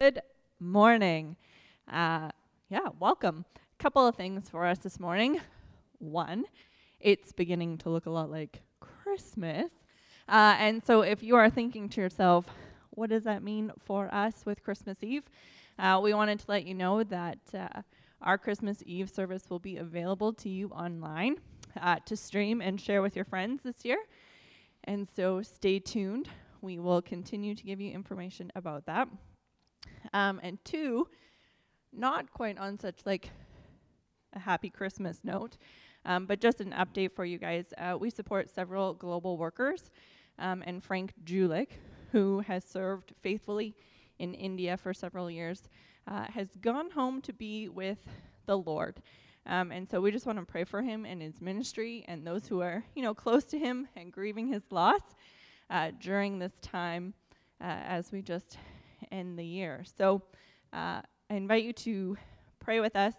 Good morning. Uh, yeah, welcome. A couple of things for us this morning. One, it's beginning to look a lot like Christmas. Uh, and so if you are thinking to yourself, what does that mean for us with Christmas Eve? Uh, we wanted to let you know that uh, our Christmas Eve service will be available to you online uh, to stream and share with your friends this year. And so stay tuned. We will continue to give you information about that. Um, and two, not quite on such like a happy Christmas note, um, but just an update for you guys. Uh, we support several global workers, um, and Frank Julik, who has served faithfully in India for several years, uh, has gone home to be with the Lord. Um, and so we just want to pray for him and his ministry and those who are, you know, close to him and grieving his loss uh, during this time uh, as we just end the year. So uh, I invite you to pray with us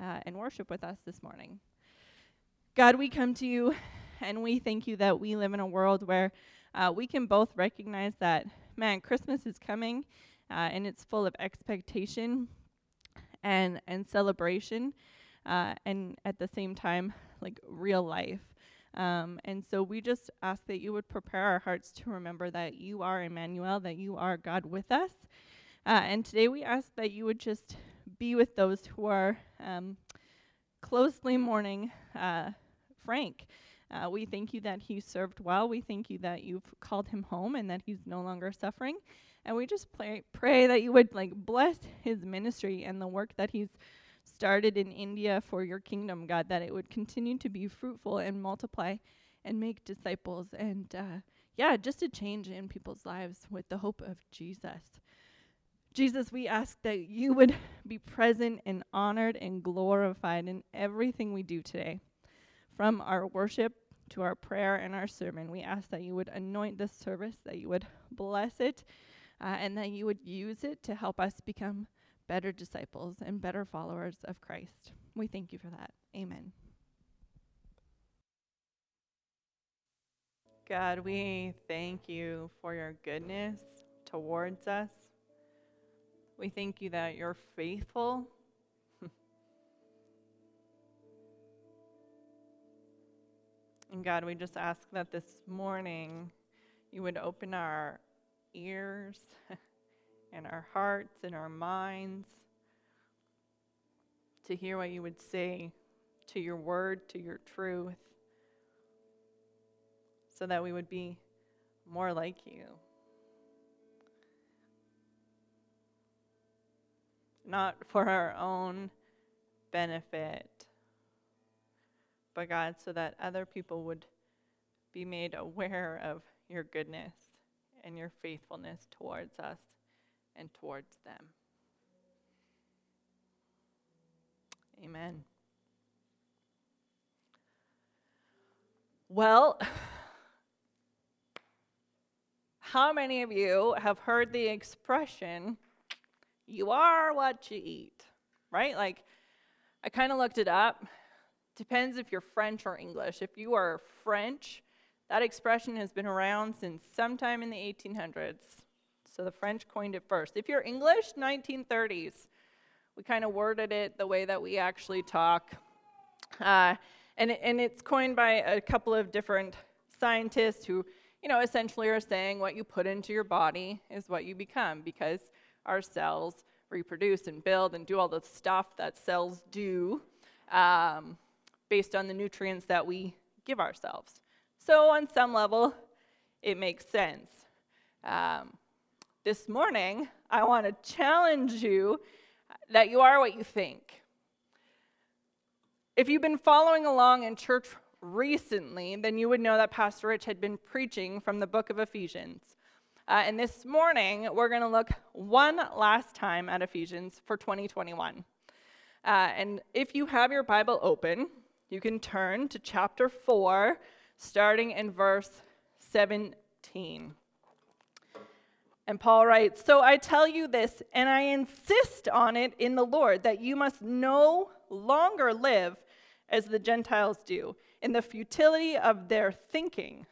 uh, and worship with us this morning. God, we come to you and we thank you that we live in a world where uh, we can both recognize that, man, Christmas is coming uh, and it's full of expectation and, and celebration, uh, and at the same time, like real life. Um, and so we just ask that you would prepare our hearts to remember that you are Emmanuel, that you are God with us. Uh, and today we ask that you would just be with those who are um, closely mourning uh, Frank. Uh, we thank you that he served well. We thank you that you've called him home and that he's no longer suffering. And we just pray, pray that you would like bless his ministry and the work that he's started in India for your kingdom, God, that it would continue to be fruitful and multiply and make disciples and, uh, yeah, just a change in people's lives with the hope of Jesus. Jesus, we ask that you would be present and honored and glorified in everything we do today. From our worship to our prayer and our sermon, we ask that you would anoint this service, that you would bless it, uh, and that you would use it to help us become better disciples and better followers of Christ. We thank you for that. Amen. God, we thank you for your goodness towards us. We thank you that you're faithful. and God, we just ask that this morning you would open our ears and our hearts and our minds to hear what you would say to your word, to your truth, so that we would be more like you. Not for our own benefit, but God, so that other people would be made aware of your goodness and your faithfulness towards us and towards them. Amen. Well, how many of you have heard the expression, you are what you eat? Right? Like, I kind of looked it up. Depends if you're French or English. If you are French, that expression has been around since sometime in the 1800s. So the French coined it first. If you're English, 1930s. We kind of worded it the way that we actually talk. Uh, and, and it's coined by a couple of different scientists who, you know, essentially are saying what you put into your body is what you become because our cells reproduce and build and do all the stuff that cells do um, based on the nutrients that we give ourselves. So, on some level, it makes sense. Um, this morning, I want to challenge you that you are what you think. If you've been following along in church recently, then you would know that Pastor Rich had been preaching from the book of Ephesians. Uh, and this morning, we're going to look one last time at Ephesians for 2021. Uh, and if you have your Bible open, you can turn to chapter 4, starting in verse 17. And Paul writes, So I tell you this, and I insist on it in the Lord, that you must no longer live as the Gentiles do, in the futility of their thinking.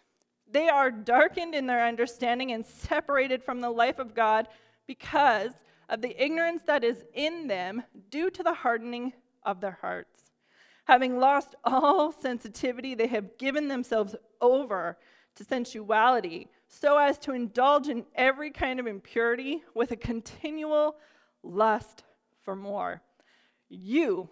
They are darkened in their understanding and separated from the life of God because of the ignorance that is in them due to the hardening of their hearts. Having lost all sensitivity, they have given themselves over to sensuality so as to indulge in every kind of impurity with a continual lust for more. You,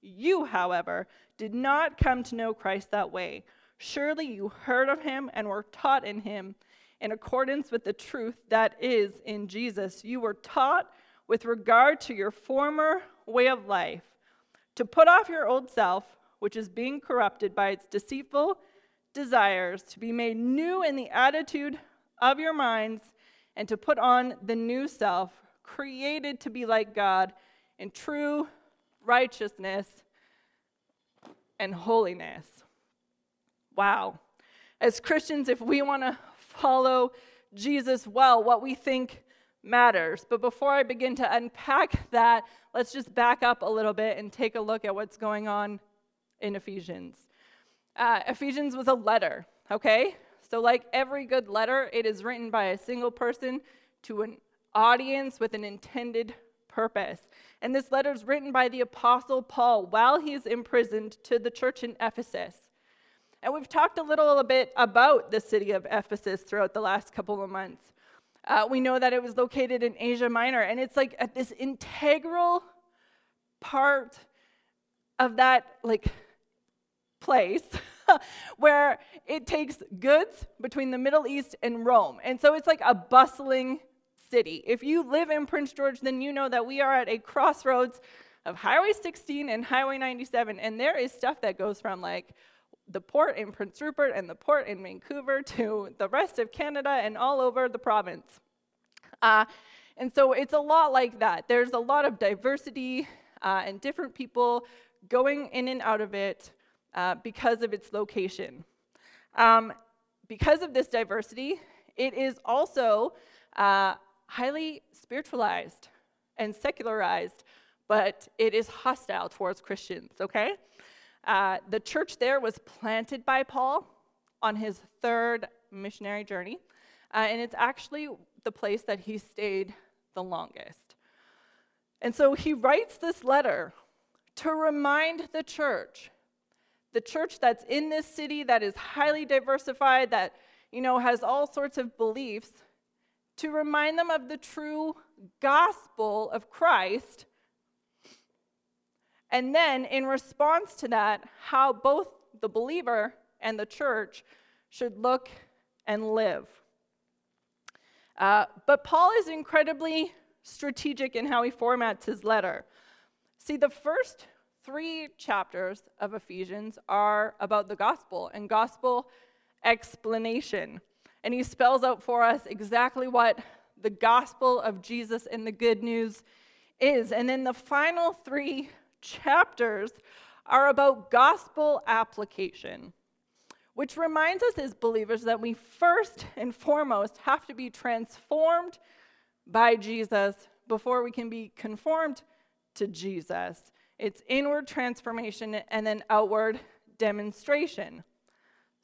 you, however, did not come to know Christ that way. Surely you heard of him and were taught in him in accordance with the truth that is in Jesus. You were taught with regard to your former way of life to put off your old self, which is being corrupted by its deceitful desires, to be made new in the attitude of your minds, and to put on the new self, created to be like God in true righteousness and holiness. Wow. As Christians, if we want to follow Jesus well, what we think matters. But before I begin to unpack that, let's just back up a little bit and take a look at what's going on in Ephesians. Uh, Ephesians was a letter, okay? So, like every good letter, it is written by a single person to an audience with an intended purpose. And this letter is written by the Apostle Paul while he is imprisoned to the church in Ephesus. And we've talked a little bit about the city of Ephesus throughout the last couple of months. Uh, we know that it was located in Asia Minor, and it's like at this integral part of that like place where it takes goods between the Middle East and Rome. And so it's like a bustling city. If you live in Prince George, then you know that we are at a crossroads of Highway 16 and Highway 97, and there is stuff that goes from like the port in Prince Rupert and the port in Vancouver to the rest of Canada and all over the province. Uh, and so it's a lot like that. There's a lot of diversity uh, and different people going in and out of it uh, because of its location. Um, because of this diversity, it is also uh, highly spiritualized and secularized, but it is hostile towards Christians, okay? Uh, the church there was planted by Paul on his third missionary journey, uh, and it's actually the place that he stayed the longest. And so he writes this letter to remind the church, the church that's in this city that is highly diversified, that you know has all sorts of beliefs, to remind them of the true gospel of Christ and then, in response to that, how both the believer and the church should look and live. Uh, but Paul is incredibly strategic in how he formats his letter. See, the first three chapters of Ephesians are about the gospel and gospel explanation. And he spells out for us exactly what the gospel of Jesus and the good news is. And then the final three chapters are about gospel application, which reminds us as believers that we first and foremost have to be transformed by Jesus before we can be conformed to Jesus. It's inward transformation and then outward demonstration.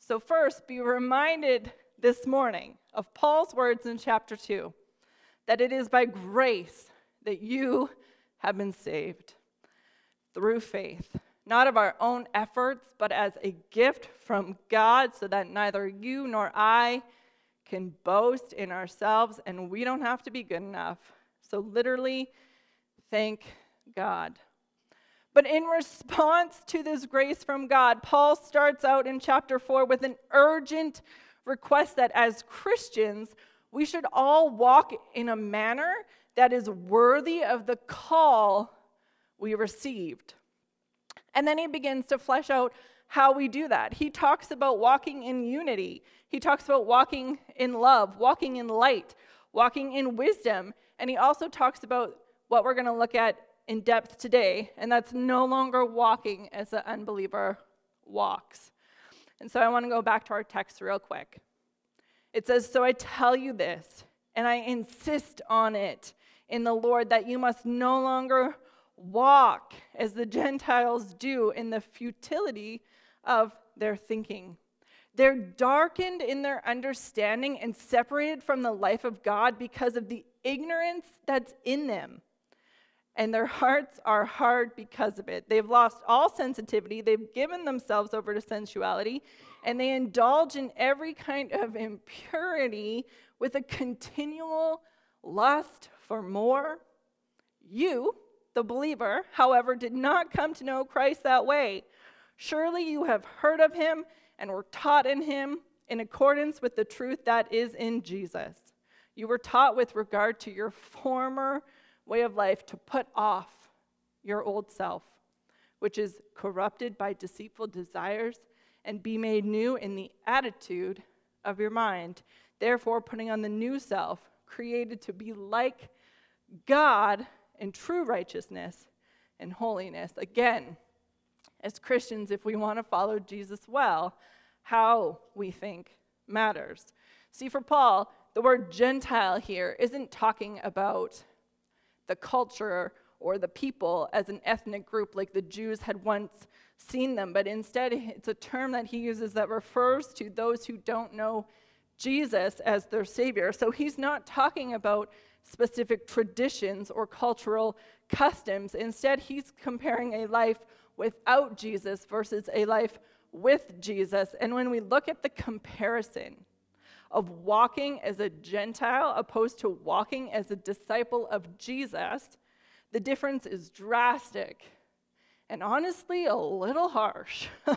So, first, be reminded this morning of Paul's words in chapter 2 that it is by grace that you have been saved through faith, not of our own efforts, but as a gift from God, so that neither you nor I can boast in ourselves, and we don't have to be good enough. So, literally, thank God. But in response to this grace from God, Paul starts out in chapter 4 with an urgent request that as Christians, we should all walk in a manner that is worthy of the call we received. And then he begins to flesh out how we do that. He talks about walking in unity, he talks about walking in love, walking in light, walking in wisdom, and he also talks about what we're going to look at in depth today, and that's no longer walking as the unbeliever walks. And so I want to go back to our text real quick. It says, So I tell you this, and I insist on it in the Lord, that you must no longer walk as the Gentiles do in the futility of their thinking. They're darkened in their understanding and separated from the life of God because of the ignorance that's in them. And their hearts are hard because of it. They've lost all sensitivity. They've given themselves over to sensuality, and they indulge in every kind of impurity with a continual lust for more. You, the believer, however, did not come to know Christ that way. Surely you have heard of him and were taught in him in accordance with the truth that is in Jesus. You were taught with regard to your former way of life to put off your old self, which is corrupted by deceitful desires, and be made new in the attitude of your mind. Therefore, putting on the new self, created to be like God in true righteousness and holiness. Again, as Christians, if we want to follow Jesus well, how we think matters. See, for Paul, the word Gentile here isn't talking about the culture or the people as an ethnic group like the Jews had once seen them, but instead it's a term that he uses that refers to those who don't know Jesus as their Savior. So he's not talking about specific traditions or cultural customs. Instead, he's comparing a life without Jesus versus a life with Jesus. And when we look at the comparison of walking as a Gentile opposed to walking as a disciple of Jesus, the difference is drastic and honestly a little harsh.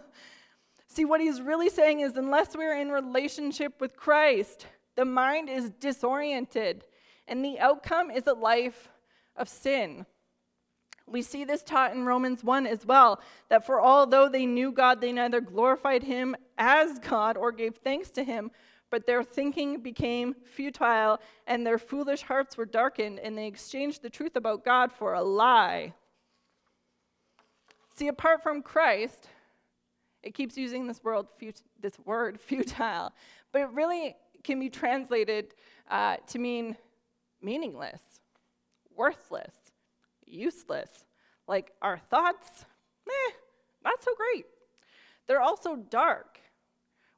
See, what he's really saying is unless we're in relationship with Christ, the mind is disoriented, and the outcome is a life of sin. We see this taught in Romans 1 as well that for although they knew God, they neither glorified him as God or gave thanks to him, but their thinking became futile and their foolish hearts were darkened, and they exchanged the truth about God for a lie. See, apart from Christ, it keeps using this, word, this word futile, but it really can be translated uh, to mean meaningless, worthless, useless. Like our thoughts, eh, not so great. They're also dark.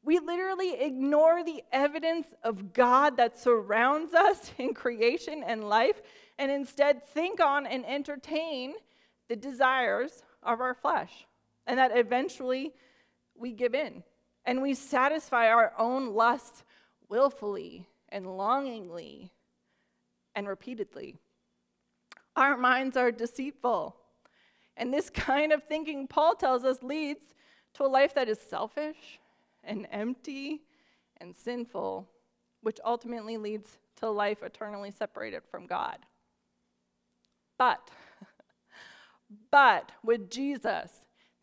We literally ignore the evidence of God that surrounds us in creation and life, and instead think on and entertain the desires of our flesh. And that eventually we give in and we satisfy our own lusts willfully and longingly and repeatedly. Our minds are deceitful. And this kind of thinking, Paul tells us, leads to a life that is selfish and empty and sinful, which ultimately leads to life eternally separated from God. But, but with Jesus,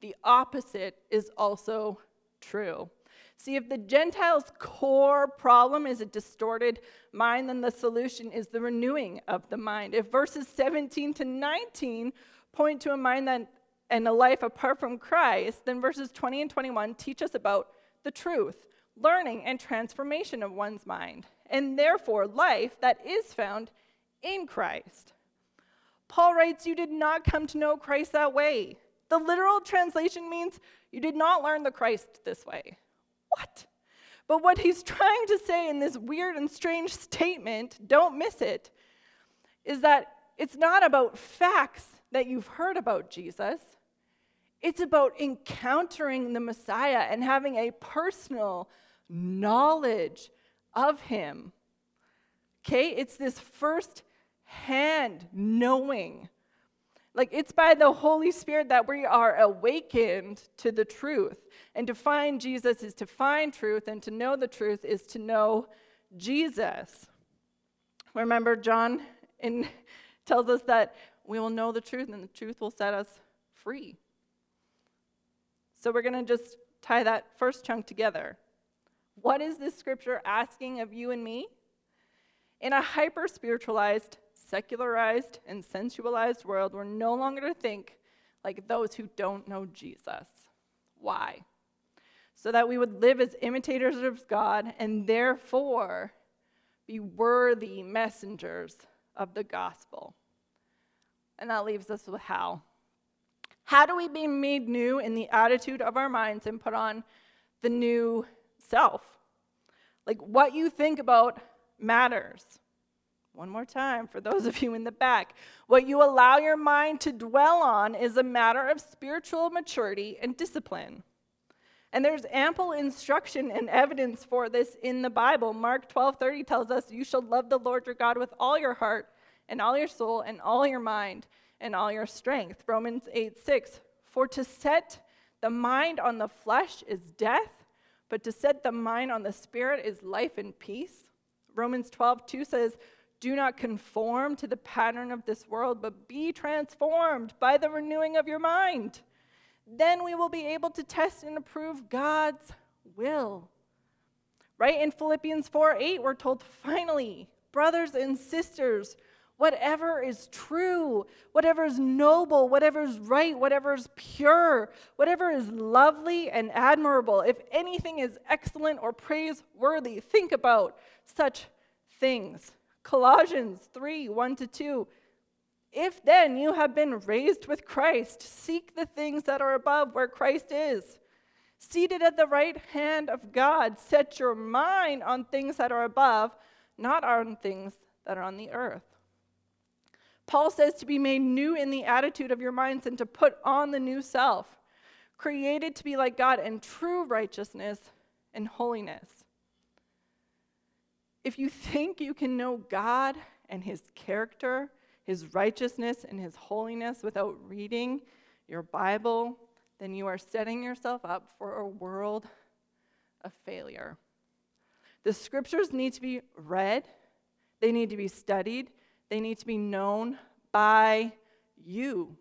the opposite is also true. See, if the Gentiles' core problem is a distorted mind, then the solution is the renewing of the mind. If verses 17 to 19 point to a mind that and a life apart from Christ, then verses 20 and 21 teach us about the truth, learning, and transformation of one's mind, and therefore life that is found in Christ. Paul writes, You did not come to know Christ that way. The literal translation means you did not learn the Christ this way. What? But what he's trying to say in this weird and strange statement, don't miss it, is that it's not about facts that you've heard about Jesus. It's about encountering the Messiah and having a personal knowledge of him. Okay? It's this first hand knowing like it's by the Holy Spirit that we are awakened to the truth. And to find Jesus is to find truth, and to know the truth is to know Jesus. Remember, John in, tells us that we will know the truth, and the truth will set us free. So we're going to just tie that first chunk together. What is this scripture asking of you and me? In a hyper spiritualized, secularized and sensualized world, we're no longer to think like those who don't know Jesus. Why? So that we would live as imitators of God and therefore be worthy messengers of the gospel. And that leaves us with how. How do we be made new in the attitude of our minds and put on the new self? Like what you think about matters. One more time for those of you in the back. What you allow your mind to dwell on is a matter of spiritual maturity and discipline. And there's ample instruction and evidence for this in the Bible. Mark 12:30 tells us, "You shall love the Lord your God with all your heart and all your soul and all your mind and all your strength." Romans 8 6. "For to set the mind on the flesh is death, but to set the mind on the spirit is life and peace." Romans 12:2 says, "Do not conform to the pattern of this world, but be transformed by the renewing of your mind." then we will be able to test and approve God's will. Right? In Philippians 4 8, we're told, finally, brothers and sisters, whatever is true, whatever is noble, whatever is right, whatever is pure, whatever is lovely and admirable, if anything is excellent or praiseworthy, think about such things. Colossians 3 1 to 2. If then you have been raised with Christ, seek the things that are above where Christ is. Seated at the right hand of God, set your mind on things that are above, not on things that are on the earth. Paul says to be made new in the attitude of your minds and to put on the new self, created to be like God in true righteousness and holiness. If you think you can know God and his character his righteousness and his holiness without reading your Bible, then you are setting yourself up for a world of failure. The scriptures need to be read, they need to be studied, they need to be known by you.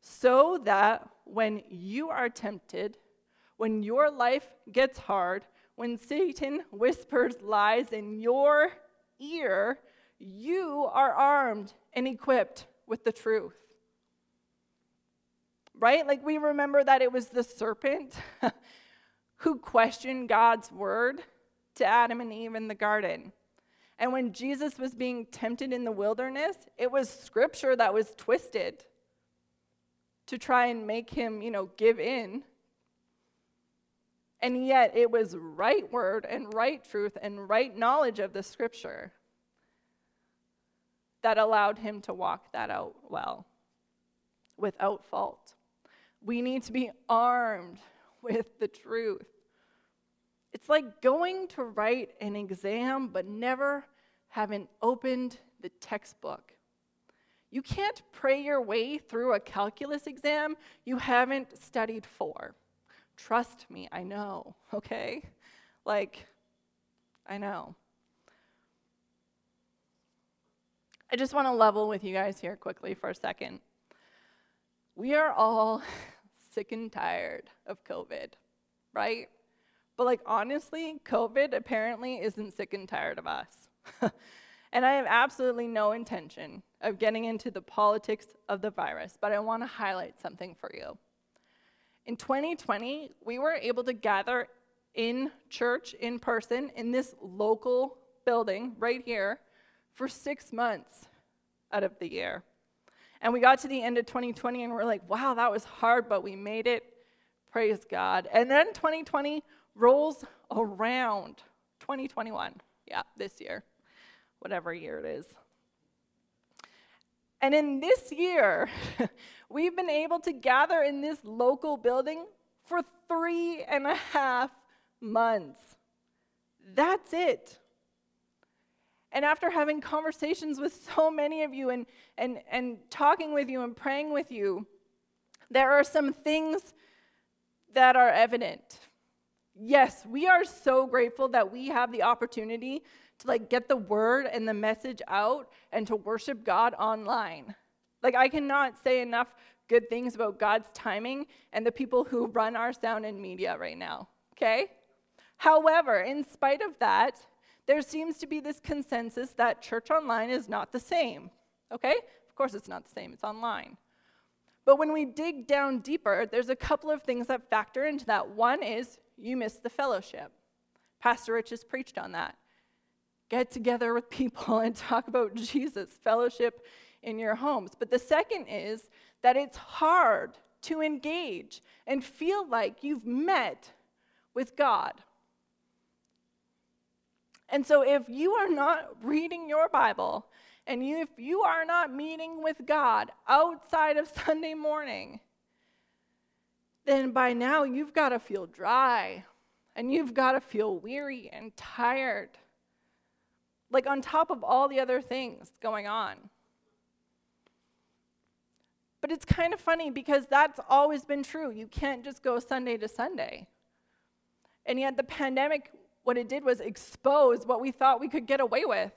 So that when you are tempted, when your life gets hard, when Satan whispers lies in your ear, you are armed and equipped with the truth. Right? Like we remember that it was the serpent who questioned God's word to Adam and Eve in the garden. And when Jesus was being tempted in the wilderness, it was scripture that was twisted to try and make him, you know, give in. And yet it was right word and right truth and right knowledge of the scripture that allowed him to walk that out well, without fault. We need to be armed with the truth. It's like going to write an exam but never having opened the textbook. You can't pray your way through a calculus exam you haven't studied for. Trust me, I know, okay? Like, I know. I just want to level with you guys here quickly for a second. We are all sick and tired of COVID, right? But, like, honestly, COVID apparently isn't sick and tired of us. and I have absolutely no intention of getting into the politics of the virus, but I want to highlight something for you. In 2020, we were able to gather in church, in person, in this local building right here for six months out of the year. And we got to the end of 2020 and we're like, wow, that was hard, but we made it. Praise God. And then 2020 rolls around. 2021, yeah, this year, whatever year it is. And in this year, we've been able to gather in this local building for three and a half months. That's it. And after having conversations with so many of you and, and, and talking with you and praying with you, there are some things that are evident. Yes, we are so grateful that we have the opportunity to like get the word and the message out and to worship God online. Like I cannot say enough good things about God's timing and the people who run our sound and media right now. Okay? However, in spite of that, there seems to be this consensus that church online is not the same. Okay? Of course, it's not the same, it's online. But when we dig down deeper, there's a couple of things that factor into that. One is you miss the fellowship. Pastor Rich has preached on that. Get together with people and talk about Jesus, fellowship in your homes. But the second is that it's hard to engage and feel like you've met with God. And so, if you are not reading your Bible and if you are not meeting with God outside of Sunday morning, then by now you've got to feel dry and you've got to feel weary and tired. Like, on top of all the other things going on. But it's kind of funny because that's always been true. You can't just go Sunday to Sunday. And yet, the pandemic, what it did was expose what we thought we could get away with.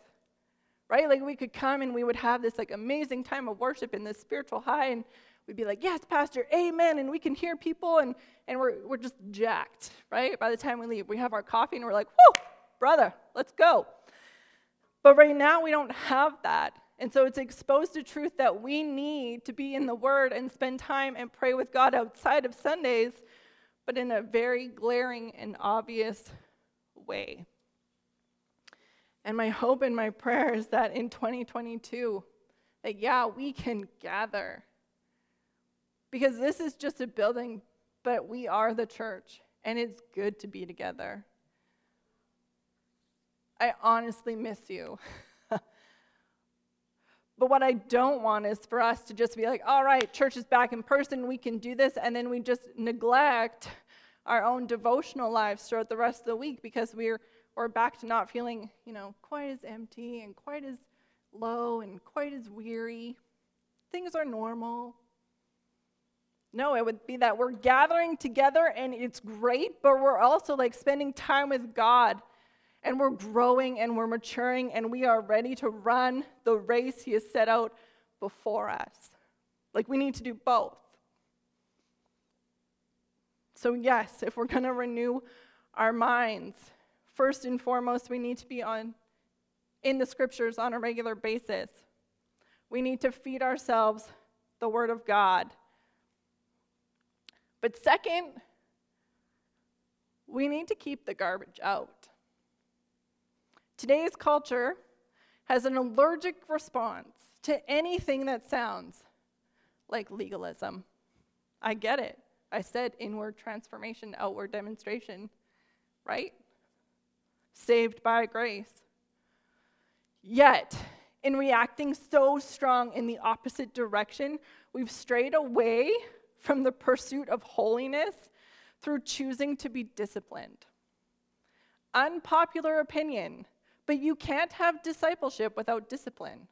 Right? Like, we could come and we would have this like amazing time of worship in this spiritual high, and we'd be like, Yes, Pastor, amen. And we can hear people, and, and we're, we're just jacked, right? By the time we leave, we have our coffee, and we're like, Whoa, brother, let's go. But right now, we don't have that. And so it's exposed to truth that we need to be in the Word and spend time and pray with God outside of Sundays, but in a very glaring and obvious way. And my hope and my prayer is that in 2022, that yeah, we can gather. Because this is just a building, but we are the church, and it's good to be together. I honestly miss you. But what I don't want is for us to just be like, all right, church is back in person, we can do this, and then we just neglect our own devotional lives throughout the rest of the week because we're we're back to not feeling, you know, quite as empty and quite as low and quite as weary. Things are normal. No, it would be that we're gathering together and it's great, but we're also like spending time with God and we're growing and we're maturing and we are ready to run the race He has set out before us. Like we need to do both. So, yes, if we're going to renew our minds, first and foremost, we need to be on in the scriptures on a regular basis. We need to feed ourselves the Word of God. But second, we need to keep the garbage out. Today's culture has an allergic response to anything that sounds like legalism. I get it. I said inward transformation, outward demonstration, right? Saved by grace. Yet, in reacting so strong in the opposite direction, we've strayed away from the pursuit of holiness through choosing to be disciplined. Unpopular opinion but you can't have discipleship without discipline.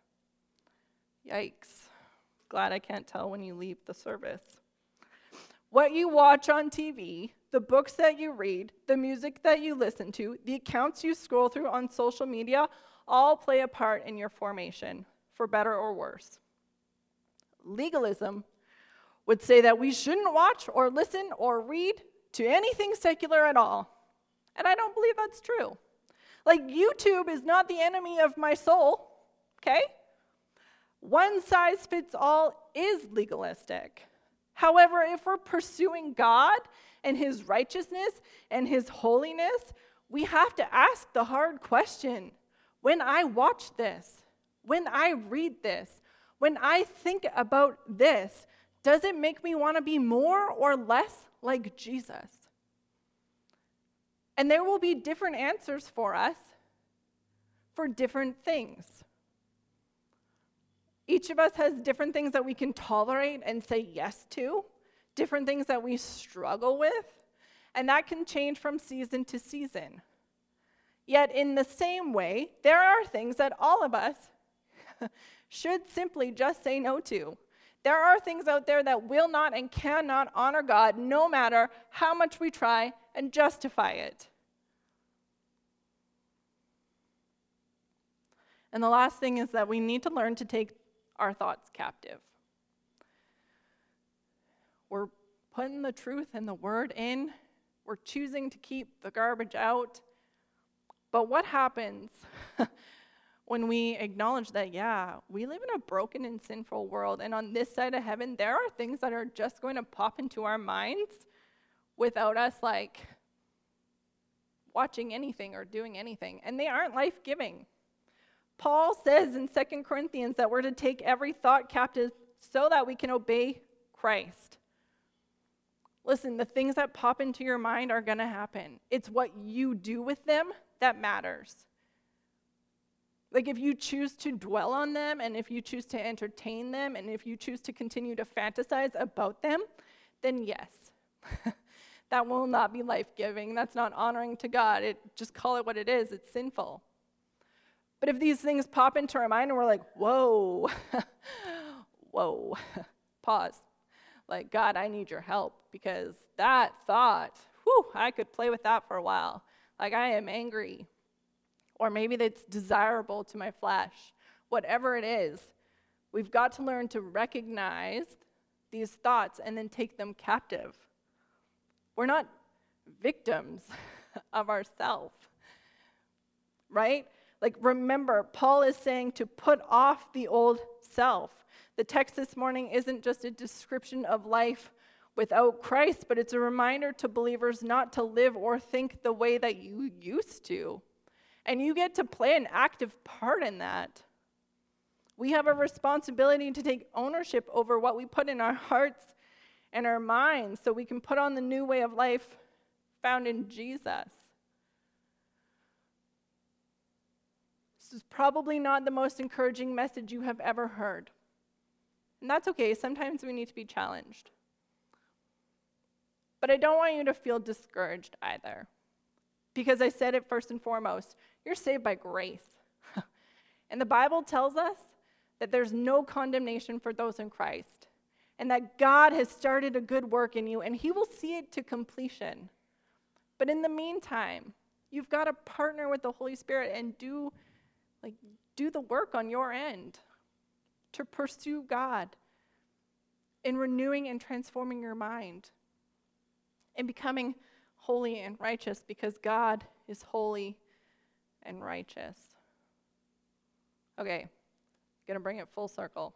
Yikes. Glad I can't tell when you leave the service. What you watch on TV, the books that you read, the music that you listen to, the accounts you scroll through on social media all play a part in your formation, for better or worse. Legalism would say that we shouldn't watch or listen or read to anything secular at all. And I don't believe that's true. Like, YouTube is not the enemy of my soul, okay? One size fits all is legalistic. However, if we're pursuing God and His righteousness and His holiness, we have to ask the hard question when I watch this, when I read this, when I think about this, does it make me want to be more or less like Jesus? And there will be different answers for us for different things. Each of us has different things that we can tolerate and say yes to, different things that we struggle with, and that can change from season to season. Yet, in the same way, there are things that all of us should simply just say no to. There are things out there that will not and cannot honor God no matter how much we try and justify it. And the last thing is that we need to learn to take our thoughts captive. We're putting the truth and the word in, we're choosing to keep the garbage out. But what happens when we acknowledge that, yeah, we live in a broken and sinful world, and on this side of heaven, there are things that are just going to pop into our minds without us, like, watching anything or doing anything, and they aren't life giving. Paul says in 2 Corinthians that we're to take every thought captive so that we can obey Christ. Listen, the things that pop into your mind are going to happen. It's what you do with them that matters. Like if you choose to dwell on them and if you choose to entertain them and if you choose to continue to fantasize about them, then yes. that will not be life-giving. That's not honoring to God. It just call it what it is. It's sinful. But if these things pop into our mind and we're like, "Whoa. whoa. Pause. Like, God, I need your help because that thought, whew, I could play with that for a while. Like I am angry or maybe that's desirable to my flesh. Whatever it is, we've got to learn to recognize these thoughts and then take them captive. We're not victims of ourself, right? Like, remember, Paul is saying to put off the old self. The text this morning isn't just a description of life without Christ, but it's a reminder to believers not to live or think the way that you used to. And you get to play an active part in that. We have a responsibility to take ownership over what we put in our hearts and our minds so we can put on the new way of life found in Jesus. This is probably not the most encouraging message you have ever heard. And that's okay. Sometimes we need to be challenged. But I don't want you to feel discouraged either. Because I said it first and foremost you're saved by grace. and the Bible tells us that there's no condemnation for those in Christ, and that God has started a good work in you, and He will see it to completion. But in the meantime, you've got to partner with the Holy Spirit and do like do the work on your end to pursue God in renewing and transforming your mind and becoming holy and righteous because God is holy and righteous. Okay, gonna bring it full circle.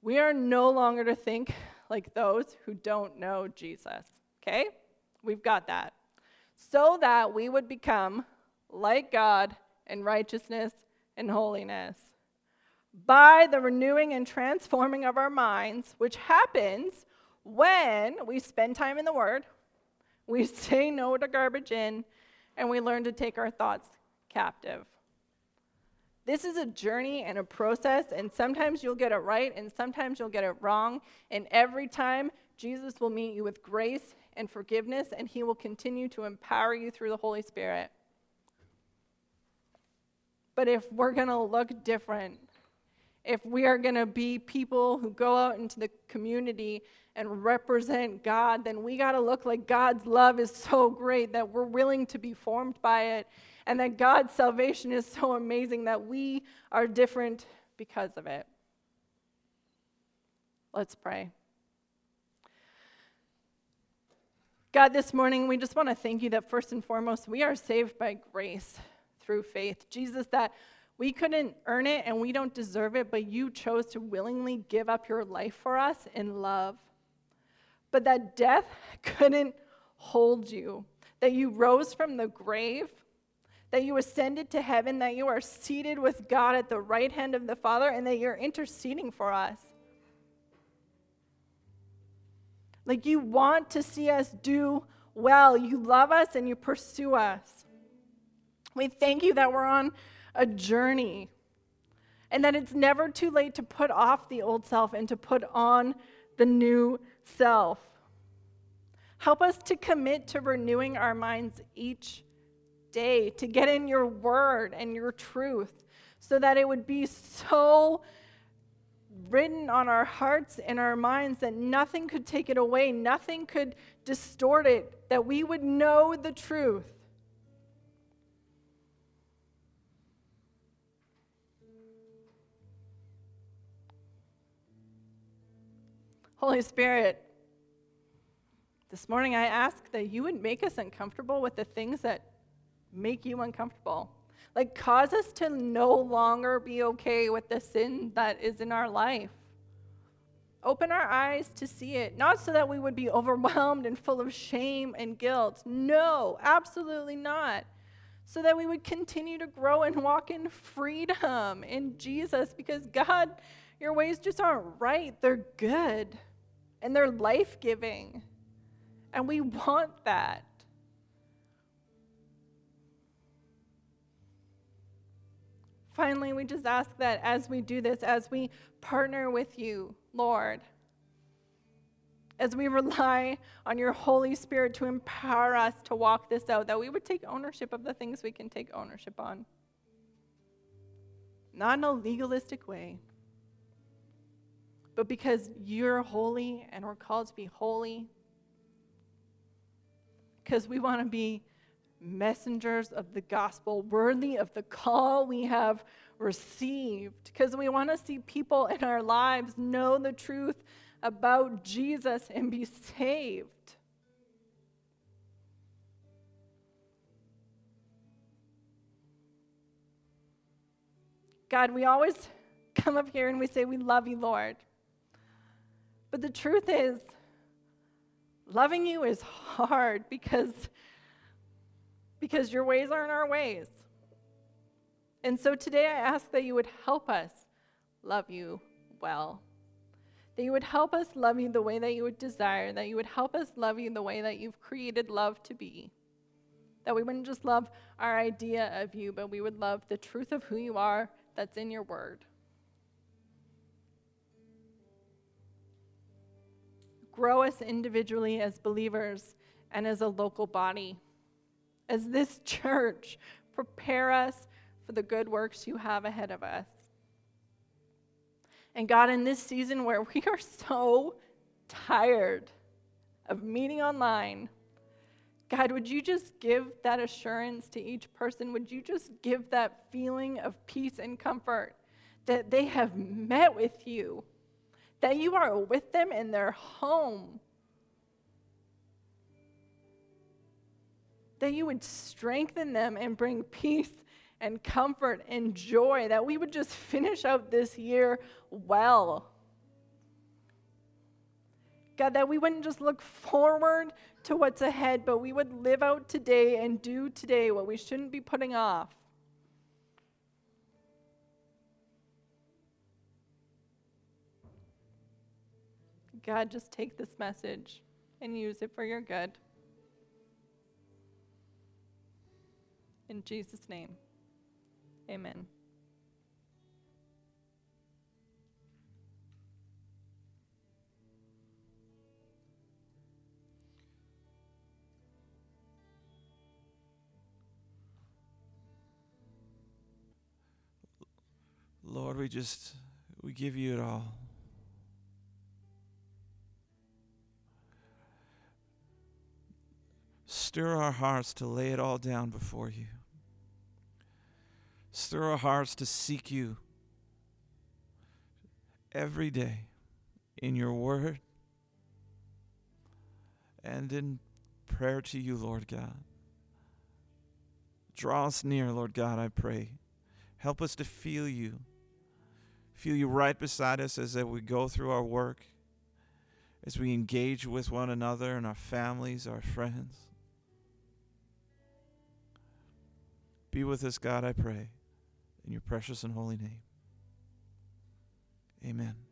We are no longer to think like those who don't know Jesus, okay? We've got that. So that we would become like God in righteousness and holiness by the renewing and transforming of our minds, which happens when we spend time in the Word, we say no to garbage in, and we learn to take our thoughts captive. This is a journey and a process, and sometimes you'll get it right, and sometimes you'll get it wrong. And every time, Jesus will meet you with grace and forgiveness, and He will continue to empower you through the Holy Spirit. But if we're going to look different, if we are going to be people who go out into the community and represent God, then we got to look like God's love is so great that we're willing to be formed by it, and that God's salvation is so amazing that we are different because of it. Let's pray. God, this morning we just want to thank you that first and foremost, we are saved by grace through faith. Jesus, that we couldn't earn it and we don't deserve it, but you chose to willingly give up your life for us in love but that death couldn't hold you, that you rose from the grave, that you ascended to heaven, that you are seated with God at the right hand of the Father, and that you're interceding for us. Like you want to see us do well. You love us and you pursue us. We thank you that we're on a journey and that it's never too late to put off the old self and to put on the new self. Help us to commit to renewing our minds each day, to get in your word and your truth, so that it would be so written on our hearts and our minds that nothing could take it away, nothing could distort it, that we would know the truth. Holy Spirit, this morning I ask that you would make us uncomfortable with the things that make you uncomfortable. Like, cause us to no longer be okay with the sin that is in our life. Open our eyes to see it, not so that we would be overwhelmed and full of shame and guilt. No, absolutely not. So that we would continue to grow and walk in freedom in Jesus because God, your ways just aren't right. They're good and they're life giving. And we want that. Finally, we just ask that as we do this, as we partner with you, Lord, as we rely on your Holy Spirit to empower us to walk this out, that we would take ownership of the things we can take ownership on. Not in a legalistic way, but because you're holy and we're called to be holy. Because we want to be messengers of the gospel, worthy of the call we have received. Because we want to see people in our lives know the truth about Jesus and be saved. God, we always come up here and we say, We love you, Lord. But the truth is, loving you is hard because, because your ways aren't our ways. And so today I ask that you would help us love you well. That you would help us love you the way that you would desire, that you would help us love you the way that you've created love to be. That we wouldn't just love our idea of you, but we would love the truth of who you are that's in your word. Grow us individually as believers and as a local body. As this church, prepare us for the good works you have ahead of us. And God, in this season where we are so tired of meeting online, God, would you just give that assurance to each person? Would you just give that feeling of peace and comfort that they have met with you, that you are with them in their home, that you would strengthen them and bring peace and comfort and joy, that we would just finish out this year well. God, that we wouldn't just look forward to what's ahead, but we would live out today and do today what we shouldn't be putting off. God, just take this message and use it for your good. In Jesus' name. Amen. Lord, we just we give you it all. Stir our hearts to lay it all down before you. Stir our hearts to seek you every day in your word and in prayer to you, Lord God. Draw us near, Lord God, I pray. Help us to feel you. Feel you right beside us as we go through our work, as we engage with one another and our families, our friends. Be with us, God, I pray. In your precious and holy name. Amen.